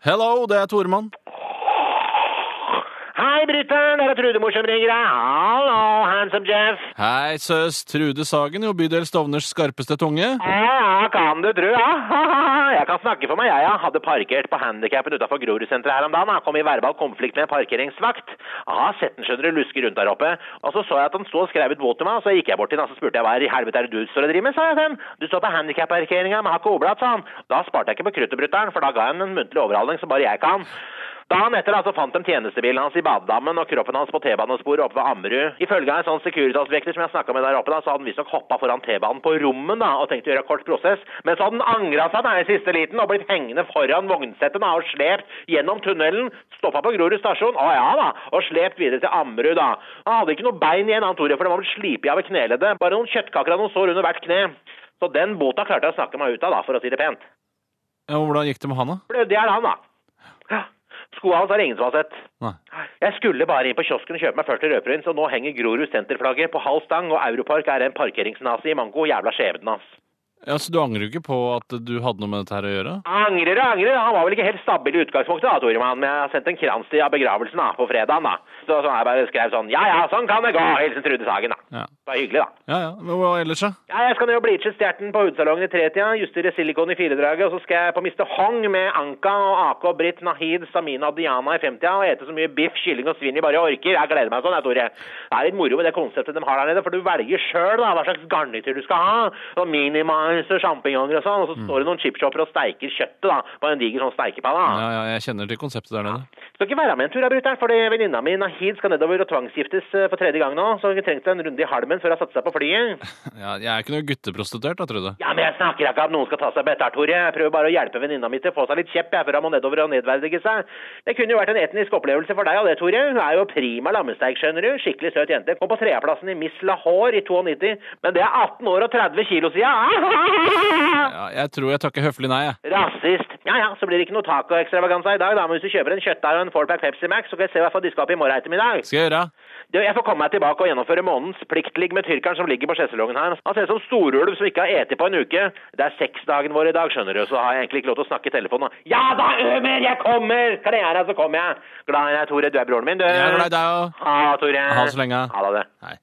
Hello, det er Toremann. Hei, brutter'n. Det er Trude som ringer deg. Hallo, handsome Jeff. Hei, søs. Trude Sagen, jo bydel Stovners skarpeste tunge. Ja, kan du tro, ja. Jeg kan snakke for meg, jeg. Ja. Hadde parkert på handikappen utafor Grorudsenteret her om dagen. Jeg kom i verbal konflikt med en parkeringsvakt. Har sett den, skjønner du, luske rundt der oppe. Og så så jeg at han sto og skrev ut båt til meg, og så gikk jeg bort til han så spurte jeg hva i helvete er det du står og driver med, sa jeg til han. Du står på handikapparkeringa, men har ikke oblat, sa han. Da sparte jeg ikke på kruttet, for da ga jeg han en muntlig overhaling som bare jeg kan. Dagen etter altså fant de tjenestebilen hans i badedammen og kroppen hans på T-banesporet oppe ved Ammerud. Ifølge en sånn Securitas-vekter som jeg snakka med der oppe, da, så hadde han visstnok hoppa foran T-banen på rommen da, og tenkt å gjøre kort prosess. Men så hadde han angra seg da i siste liten og blitt hengende foran vognsettet da, og slept gjennom tunnelen. Stoppa på Grorud stasjon, å ja da, og slept videre til Ammerud. da. Han hadde ikke noe bein igjen, han Tore, for det var blitt slipet av ved kneleddet. Bare noen kjøttkaker av noen sår under hvert kne. Så den bota klarte jeg å snakke meg ut av, da, for å si det pent. Ja, hvordan gikk det med han, da? Blødde i hjel, han, da. Skoene hans har ingen som har sett. Nei. Jeg skulle bare inn på kiosken og kjøpe meg 40 rødprins, og nå henger Grorud senterflagget på halv stang, og Europark er en parkeringsnazi i manko. Jævla skjebnen hans. Ja, Så du angrer jo ikke på at du hadde noe med dette her å gjøre? Angrer og angrer. Han var vel ikke helt stabil i utgangspunktet, da, Toremann, men jeg har sendt en krans til begravelsen da, på fredagen. da. Så, så jeg bare skrev sånn Ja ja, sånn kan det gå. Hilsen Trude Sagen, da. Ja. Det var hyggelig, da. Ja, ja. Men hva ellers, da? Ja, jeg skal ned og bleache stjerten på hudsalongen i tretida, justere silikon i firedraget, og så skal jeg på Mr. Hong med Anka og AK, Britt, Nahid, Samina og Diana i femtida og ete så mye biff, kylling og svin vi bare orker. Jeg gleder meg sånn, jeg, Tore. Det er litt moro med det konseptet de har der nede, for du velger sjøl hva slags garnityr du skal ha. Og Minimais og sjampinjonger og sånn, og så står det noen chipshopper og steiker kjøttet da, på en diger sånn steikepanne. Ja, ja, jeg kjenner til konseptet der nede. Skal ikke være med en tur, jeg, brutter'n, fordi venninna mi Nahid skal nedover og tvangsgiftes eh, for tredje gang nå, så hun trengte en runde i halmen før hun satte seg på flyet. Ja, jeg er ikke noe gutteprostituert, da, Trude. Ja, men jeg snakker ikke om noen skal ta seg betalt, Tore. Jeg prøver bare å hjelpe venninna mi til å få seg litt kjepp jeg, før hun må nedover og nedverdige seg. Det kunne jo vært en etnisk opplevelse for deg og det, Tore. Hun er jo prima lammesteik, skjønner du. Skikkelig søt jente. Kom på tredjeplassen i Miss Lahore i 92, men det er 18 år og 30 kilo siden. Ja, jeg tror jeg takker høflig nei, jeg. Rasist. Ja ja, så blir det ikke noe tacoekstravaganza i dag, da. Men hvis du kjøper en kjøttdeig og en fourpack Pepsi Max, så kan jeg se hva jeg får diska opp i morgen ettermiddag. Skal jeg gjøre? Du, jeg får komme meg tilbake og gjennomføre månedens pliktligg med tyrkeren som ligger på sjeselongen her. Han ser ut som storulv som ikke har eti på en uke. Det er sexdagen vår i dag, skjønner du, så har jeg egentlig ikke lov til å snakke i telefonen. Ja da, Ømer, jeg kommer! Kle av deg, så kommer jeg. Glad i deg, Tore. Du er broren min, du. Jeg er glad i deg òg. Ha det, Tore. Ha det så lenge. Ha det. Hei.